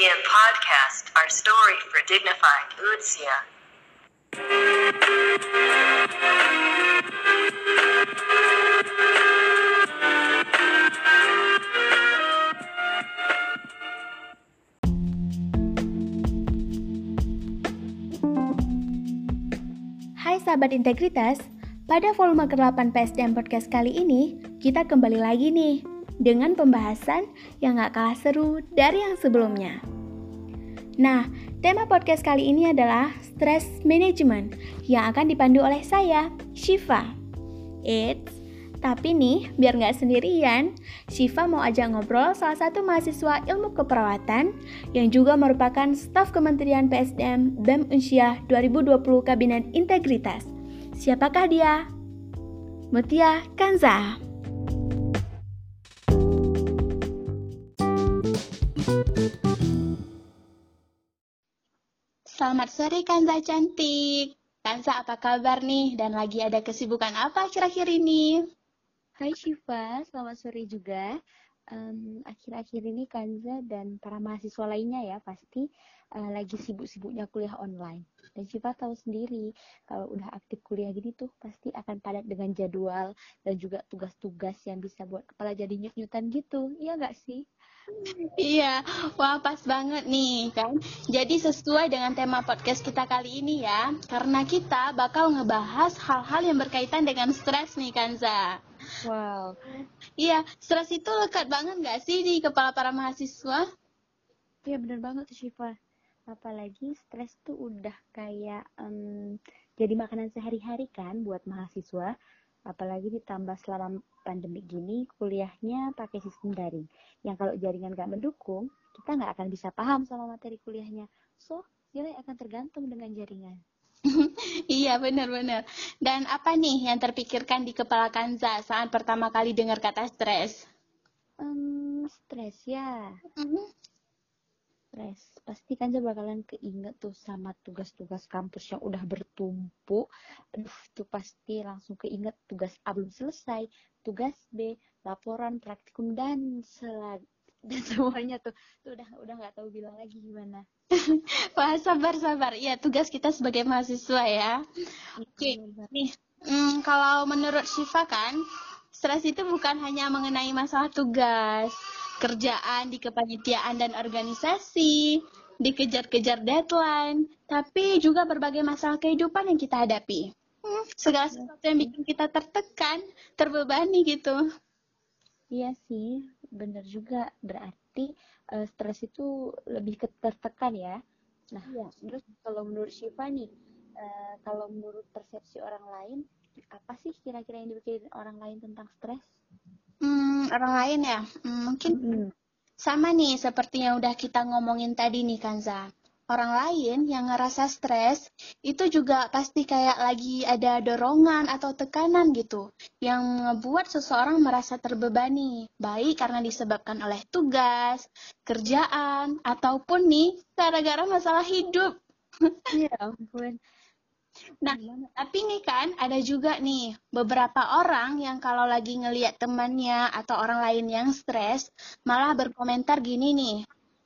Media Podcast, our story for dignified Utsia. Hai sahabat integritas, pada volume ke-8 PSDM Podcast kali ini, kita kembali lagi nih dengan pembahasan yang gak kalah seru dari yang sebelumnya. Nah, tema podcast kali ini adalah stress management yang akan dipandu oleh saya, Shiva. Eits, tapi nih, biar nggak sendirian, Shiva mau ajak ngobrol salah satu mahasiswa ilmu keperawatan yang juga merupakan staf Kementerian PSDM BEM Unsyah 2020 Kabinet Integritas. Siapakah dia? Mutia Kanza. Selamat sore Kanza cantik. Kanza apa kabar nih? Dan lagi ada kesibukan apa akhir-akhir ini? Hai Shiva, selamat sore juga. Um, akhir-akhir ini Kanza dan para mahasiswa lainnya ya pasti uh, lagi sibuk-sibuknya kuliah online. Dan Shiva tahu sendiri kalau udah aktif kuliah gini tuh pasti akan padat dengan jadwal dan juga tugas-tugas yang bisa buat kepala jadi nyut-nyutan gitu. Iya nggak sih? Iya, wah pas banget nih kan. Jadi sesuai dengan tema podcast kita kali ini ya, karena kita bakal ngebahas hal-hal yang berkaitan dengan stres nih Kanza. Wow. Iya, stres itu lekat banget nggak sih di kepala para mahasiswa? Iya bener banget tuh Shiva. Apalagi stres tuh udah kayak um, jadi makanan sehari-hari kan buat mahasiswa apalagi ditambah selama pandemi gini kuliahnya pakai sistem daring yang kalau jaringan gak mendukung kita nggak akan bisa paham sama materi kuliahnya so nilai akan tergantung dengan jaringan iya benar-benar dan apa nih yang terpikirkan di kepala Kanza saat pertama kali dengar kata stres? Um, stres ya. Mm -hmm stres. Pasti kan saya bakalan keinget tuh sama tugas-tugas kampus yang udah bertumpuk. Aduh tuh pasti langsung keinget tugas A belum selesai tugas B laporan praktikum dan selag dan semuanya tuh tuh udah udah nggak tahu bilang lagi gimana wah sabar sabar ya tugas kita sebagai mahasiswa ya oke okay. nih hmm, kalau menurut Shiva kan stres itu bukan hanya mengenai masalah tugas kerjaan di kepanitiaan dan organisasi, dikejar-kejar deadline, tapi juga berbagai masalah kehidupan yang kita hadapi. Hmm, segala sesuatu yang bikin kita tertekan, terbebani gitu. Iya sih, bener juga. Berarti uh, stres itu lebih ke tertekan ya. Nah, ya. terus kalau menurut Shiva nih, uh, kalau menurut persepsi orang lain, apa sih kira-kira yang dipikirin orang lain tentang stres? Hmm, orang lain ya, hmm, mungkin hmm. sama nih seperti yang udah kita ngomongin tadi nih Kanza. Orang lain yang ngerasa stres itu juga pasti kayak lagi ada dorongan atau tekanan gitu yang ngebuat seseorang merasa terbebani, baik karena disebabkan oleh tugas, kerjaan, ataupun nih gara-gara masalah hidup. Ya ampun. Nah, tapi nih kan ada juga nih beberapa orang yang kalau lagi ngeliat temannya atau orang lain yang stres malah berkomentar gini nih.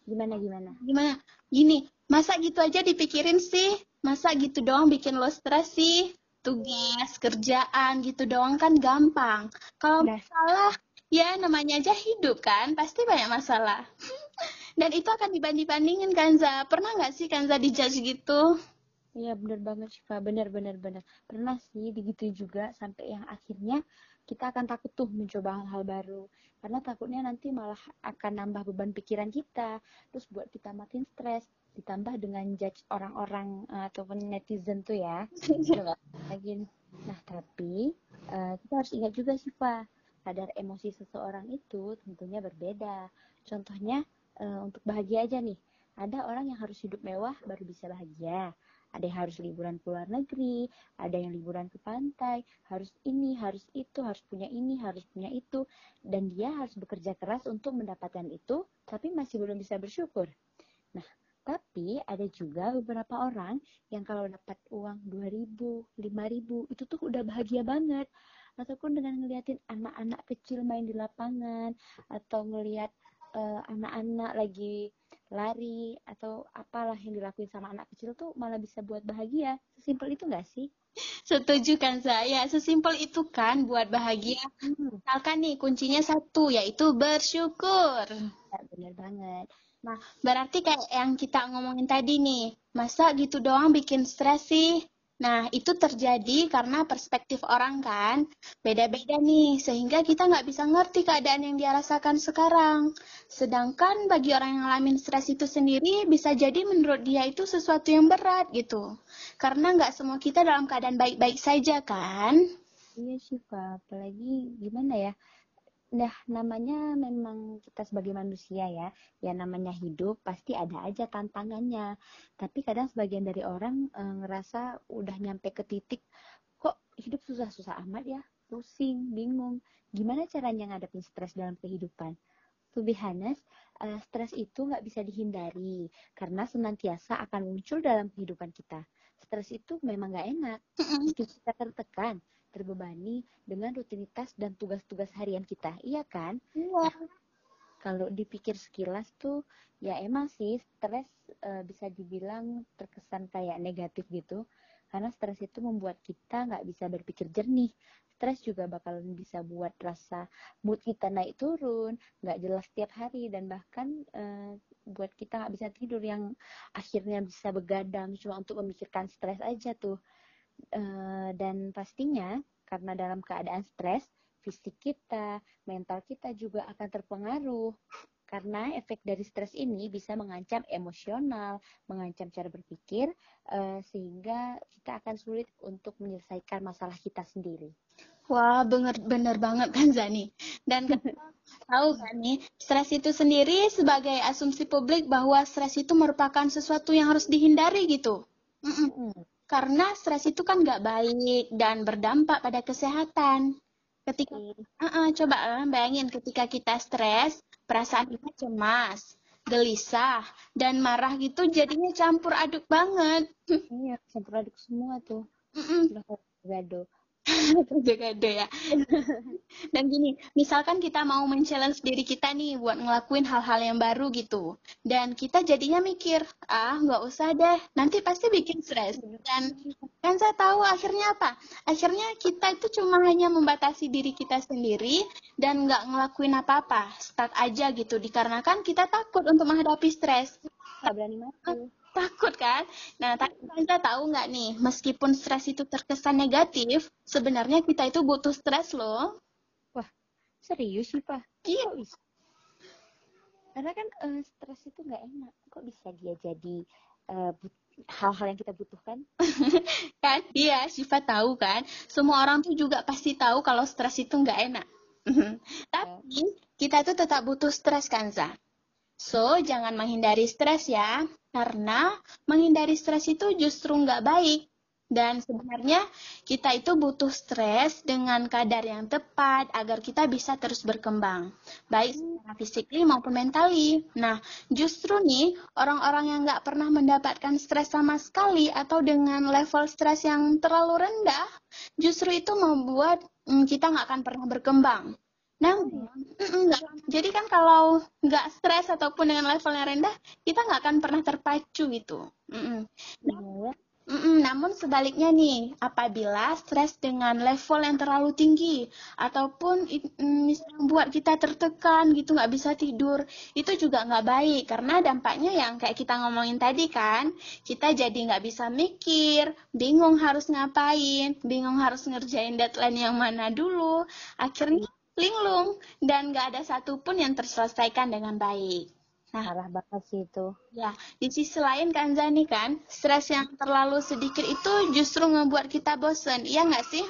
Gimana gimana? Gimana? Gini, masa gitu aja dipikirin sih? Masa gitu doang bikin lo stres sih? Tugas, kerjaan gitu doang kan gampang. Kalau nah. masalah ya namanya aja hidup kan, pasti banyak masalah. Dan itu akan dibanding-bandingin Kanza. Pernah nggak sih Kanza dijudge gitu? Iya bener banget Syifa, bener bener bener. Pernah sih begitu juga sampai yang akhirnya kita akan takut tuh mencoba hal-hal baru. Karena takutnya nanti malah akan nambah beban pikiran kita. Terus buat kita makin stres. Ditambah dengan judge orang-orang uh, ataupun netizen tuh ya. Lagi. Nah tapi uh, kita harus ingat juga Syifa. Kadar emosi seseorang itu tentunya berbeda. Contohnya uh, untuk bahagia aja nih. Ada orang yang harus hidup mewah baru bisa bahagia ada yang harus liburan ke luar negeri, ada yang liburan ke pantai, harus ini, harus itu, harus punya ini, harus punya itu, dan dia harus bekerja keras untuk mendapatkan itu, tapi masih belum bisa bersyukur. Nah, tapi ada juga beberapa orang yang kalau dapat uang 2000, 5000 itu tuh udah bahagia banget. Ataupun dengan ngeliatin anak-anak kecil main di lapangan atau ngeliat eh, anak-anak lagi lari atau apalah yang dilakuin sama anak kecil tuh malah bisa buat bahagia. Sesimpel itu nggak sih? Setuju kan saya, sesimpel itu kan buat bahagia. Hmm. Misalkan nih kuncinya satu, yaitu bersyukur. Ya, bener banget. Nah, berarti kayak yang kita ngomongin tadi nih, masa gitu doang bikin stres sih? Nah, itu terjadi karena perspektif orang kan beda-beda nih, sehingga kita nggak bisa ngerti keadaan yang dia rasakan sekarang. Sedangkan bagi orang yang ngalamin stres itu sendiri, bisa jadi menurut dia itu sesuatu yang berat gitu. Karena nggak semua kita dalam keadaan baik-baik saja kan? Iya sih Pak, apalagi gimana ya? Nah, namanya memang kita sebagai manusia ya, ya namanya hidup pasti ada aja tantangannya. Tapi kadang sebagian dari orang eh, ngerasa udah nyampe ke titik kok hidup susah-susah amat ya, pusing, bingung. Gimana caranya ngadepin stres dalam kehidupan? To be honest, eh, stres itu nggak bisa dihindari karena senantiasa akan muncul dalam kehidupan kita. Stres itu memang nggak enak, meski kita tertekan, terbebani dengan rutinitas dan tugas-tugas harian kita. Iya kan? Iya. Kalau dipikir sekilas tuh ya emang sih stres eh, bisa dibilang terkesan kayak negatif gitu. Karena stres itu membuat kita nggak bisa berpikir jernih. Stres juga bakalan bisa buat rasa mood kita naik turun, nggak jelas setiap hari dan bahkan eh, buat kita nggak bisa tidur yang akhirnya bisa begadang cuma untuk memikirkan stres aja tuh. Eh, dan pastinya karena dalam keadaan stres, fisik kita, mental kita juga akan terpengaruh. Karena efek dari stres ini bisa mengancam emosional, mengancam cara berpikir, eh, sehingga kita akan sulit untuk menyelesaikan masalah kita sendiri. Wah, bener, bener banget kan Zani. Dan tahu kan nih, stres itu sendiri sebagai asumsi publik bahwa stres itu merupakan sesuatu yang harus dihindari gitu. Mm-mm. Mm, Karena stres itu kan nggak baik dan berdampak pada kesehatan. Ketika, Oke. Uh-uh, coba eh, bayangin ketika kita stres, perasaan kita cemas, gelisah, dan marah gitu jadinya campur aduk banget. Iya, campur aduk semua tuh. Kayak gado. Gado-gado ya. Dan gini, misalkan kita mau men-challenge diri kita nih buat ngelakuin hal-hal yang baru gitu. Dan kita jadinya mikir, ah nggak usah deh, nanti pasti bikin stres. Dan kan saya tahu akhirnya apa? Akhirnya kita itu cuma hanya membatasi diri kita sendiri dan nggak ngelakuin apa-apa. Stuck aja gitu, dikarenakan kita takut untuk menghadapi stres. Nggak berani. Takut kan? Nah, tapi kita tahu nggak nih, meskipun stres itu terkesan negatif, sebenarnya kita itu butuh stres loh. Wah, serius sih, Pak? Iya. Karena kan eh, stres itu nggak enak. Kok bisa dia jadi but- hal-hal yang kita butuhkan? Kan? Iya, Syifa tahu kan? Semua orang tuh juga pasti tahu kalau stres itu nggak enak. Tapi kita tuh tetap butuh stres kan, Za? So, jangan menghindari stres ya. Karena menghindari stres itu justru nggak baik. Dan sebenarnya kita itu butuh stres dengan kadar yang tepat agar kita bisa terus berkembang. Baik secara fisikly maupun mentally. Nah, justru nih orang-orang yang nggak pernah mendapatkan stres sama sekali atau dengan level stres yang terlalu rendah, justru itu membuat mm, kita nggak akan pernah berkembang. Namun, mm-mm, nggak- jadi kan kalau nggak stres ataupun dengan level yang rendah, kita nggak akan pernah terpacu gitu. Ya. Mm-mm, namun sebaliknya nih, apabila stres dengan level yang terlalu tinggi ataupun mm, buat kita tertekan gitu nggak bisa tidur, itu juga nggak baik karena dampaknya yang kayak kita ngomongin tadi kan, kita jadi nggak bisa mikir, bingung harus ngapain, bingung harus ngerjain deadline yang mana dulu, akhirnya linglung dan nggak ada satupun yang terselesaikan dengan baik. Nah, Parah banget sih itu. Ya, di sisi lain kan Zani kan, stres yang terlalu sedikit itu justru ngebuat kita bosen, iya nggak sih?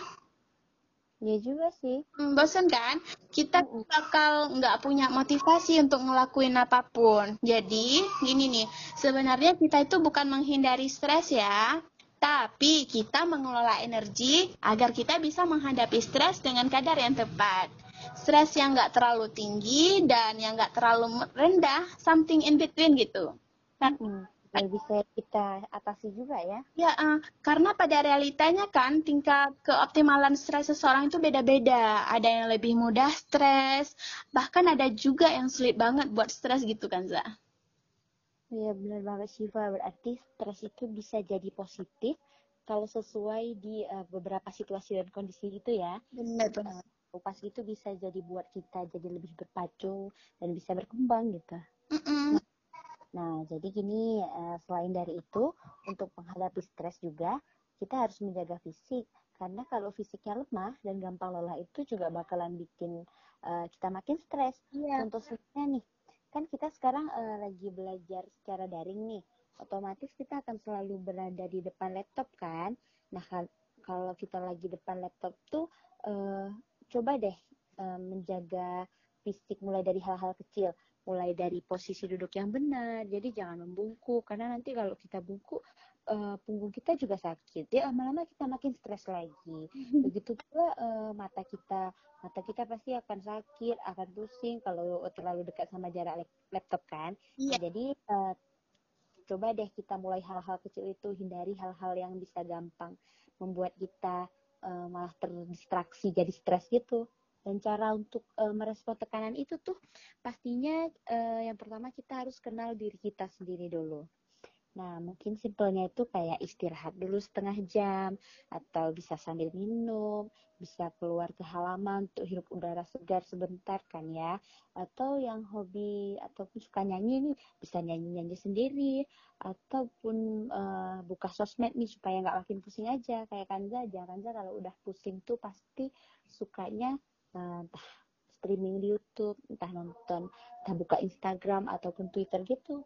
Iya juga sih. Hmm, bosen kan? Kita bakal nggak punya motivasi untuk ngelakuin apa pun. Jadi, gini nih, sebenarnya kita itu bukan menghindari stres ya, tapi kita mengelola energi agar kita bisa menghadapi stres dengan kadar yang tepat. Stres yang nggak terlalu tinggi dan yang nggak terlalu rendah, something in between gitu. Kan? Hmm, yang bisa kita atasi juga ya. Ya, uh, karena pada realitanya kan tingkat keoptimalan stres seseorang itu beda-beda. Ada yang lebih mudah stres, bahkan ada juga yang sulit banget buat stres gitu kan, Za? Iya benar banget Syifa, berarti stres itu bisa jadi positif kalau sesuai di uh, beberapa situasi dan kondisi itu ya. Benar, benar. Uh, pas itu bisa jadi buat kita jadi lebih berpacu dan bisa berkembang gitu. Mm -mm. Nah, jadi gini, uh, selain dari itu, untuk menghadapi stres juga, kita harus menjaga fisik. Karena kalau fisiknya lemah dan gampang lelah itu juga bakalan bikin uh, kita makin stres. Yeah. Contohnya nih, kan kita sekarang uh, lagi belajar secara daring nih. Otomatis kita akan selalu berada di depan laptop kan. Nah, kalau kita lagi depan laptop tuh, uh, coba deh uh, menjaga fisik mulai dari hal-hal kecil. Mulai dari posisi duduk yang benar. Jadi jangan membungkuk karena nanti kalau kita bungkuk uh, punggung kita juga sakit. Ya lama-lama kita makin stres lagi. Begitu pula uh, mata kita. Mata kita pasti akan sakit akan pusing kalau terlalu dekat sama jarak laptop kan. Yeah. jadi uh, coba deh kita mulai hal-hal kecil itu hindari hal-hal yang bisa gampang membuat kita uh, malah terdistraksi jadi stres gitu dan cara untuk uh, merespon tekanan itu tuh pastinya uh, yang pertama kita harus kenal diri kita sendiri dulu. Nah, mungkin simpelnya itu kayak istirahat dulu setengah jam, atau bisa sambil minum, bisa keluar ke halaman untuk hirup udara segar sebentar kan ya. Atau yang hobi ataupun suka nyanyi nih, bisa nyanyi-nyanyi sendiri, ataupun uh, buka sosmed nih supaya nggak makin pusing aja. Kayak Kanza aja, Kanza kalau udah pusing tuh pasti sukanya entah streaming di YouTube, entah nonton, entah buka Instagram ataupun Twitter gitu.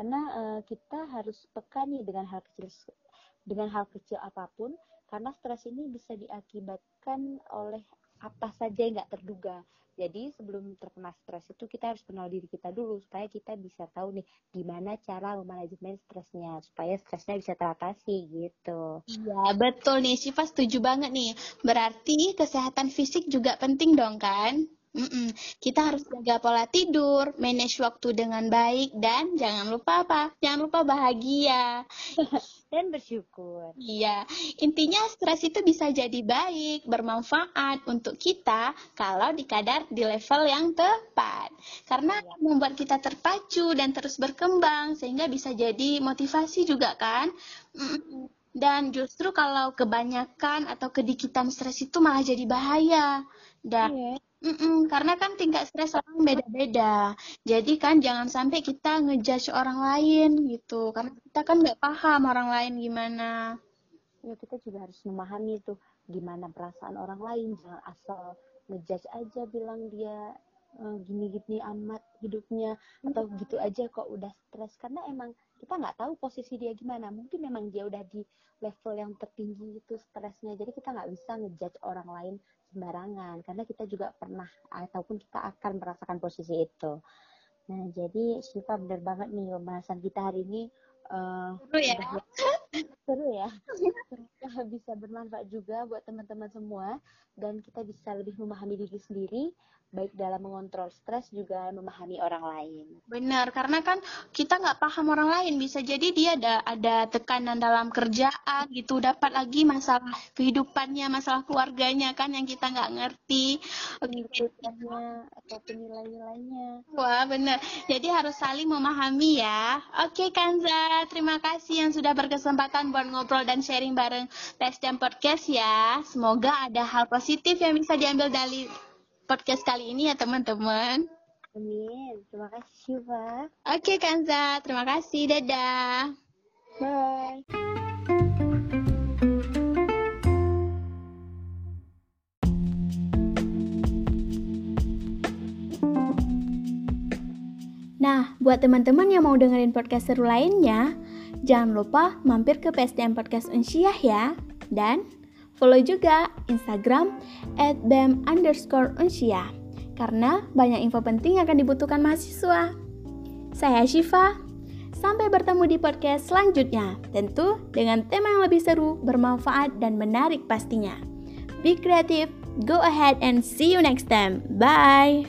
Karena uh, kita harus peka nih dengan hal kecil dengan hal kecil apa pun karena stres ini bisa diakibatkan oleh apa saja yang nggak terduga. Jadi sebelum terkena stres itu kita harus kenal diri kita dulu supaya kita bisa tahu nih gimana cara memanajemen stresnya supaya stresnya bisa teratasi gitu. Iya betul nih Siva setuju banget nih. Berarti kesehatan fisik juga penting dong kan? Mm-mm. Kita harus jaga pola tidur, manage waktu dengan baik, dan jangan lupa apa? Jangan lupa bahagia. dan bersyukur. Iya, intinya stres itu bisa jadi baik, bermanfaat untuk kita kalau dikadar di level yang tepat. Karena ya. membuat kita terpacu dan terus berkembang, sehingga bisa jadi motivasi juga kan? Mm-mm. Dan justru kalau kebanyakan atau kedikitan stres itu malah jadi bahaya. Dan yeah Mm-mm, karena kan tingkat stres orang beda-beda. Jadi kan jangan sampai kita ngejudge orang lain gitu. Karena kita kan nggak paham orang lain gimana. Ya kita juga harus memahami tuh gimana perasaan orang lain. Jangan asal ngejudge aja bilang dia uh, gini-gini amat hidupnya atau gitu aja kok udah stres. Karena emang kita nggak tahu posisi dia gimana. Mungkin memang dia udah di level yang tertinggi itu stresnya. Jadi kita nggak bisa ngejudge orang lain sembarangan karena kita juga pernah ataupun kita akan merasakan posisi itu. Nah, jadi Syifa benar banget nih pembahasan kita hari ini uh, seru ya. seru ya. bisa bermanfaat juga buat teman-teman semua dan kita bisa lebih memahami diri sendiri baik dalam mengontrol stres juga memahami orang lain. Benar, karena kan kita nggak paham orang lain, bisa jadi dia ada ada tekanan dalam kerjaan gitu, dapat lagi masalah kehidupannya, masalah keluarganya kan yang kita nggak ngerti. Kehidupannya atau nilai-nilainya. Wah benar, jadi harus saling memahami ya. Oke Kanza, terima kasih yang sudah berkesempatan buat ngobrol dan sharing bareng Tes dan Podcast ya. Semoga ada hal positif yang bisa diambil dari podcast kali ini ya teman-teman. Amin. Terima kasih Syifa. Oke Kanza, terima kasih. Dadah. Bye. Nah, buat teman-teman yang mau dengerin podcast seru lainnya, jangan lupa mampir ke PSDM Podcast Unsyah ya. Dan Follow juga Instagram at bem underscore unsia, karena banyak info penting yang akan dibutuhkan mahasiswa. Saya Shiva, sampai bertemu di podcast selanjutnya, tentu dengan tema yang lebih seru, bermanfaat, dan menarik pastinya. Be creative, go ahead and see you next time. Bye!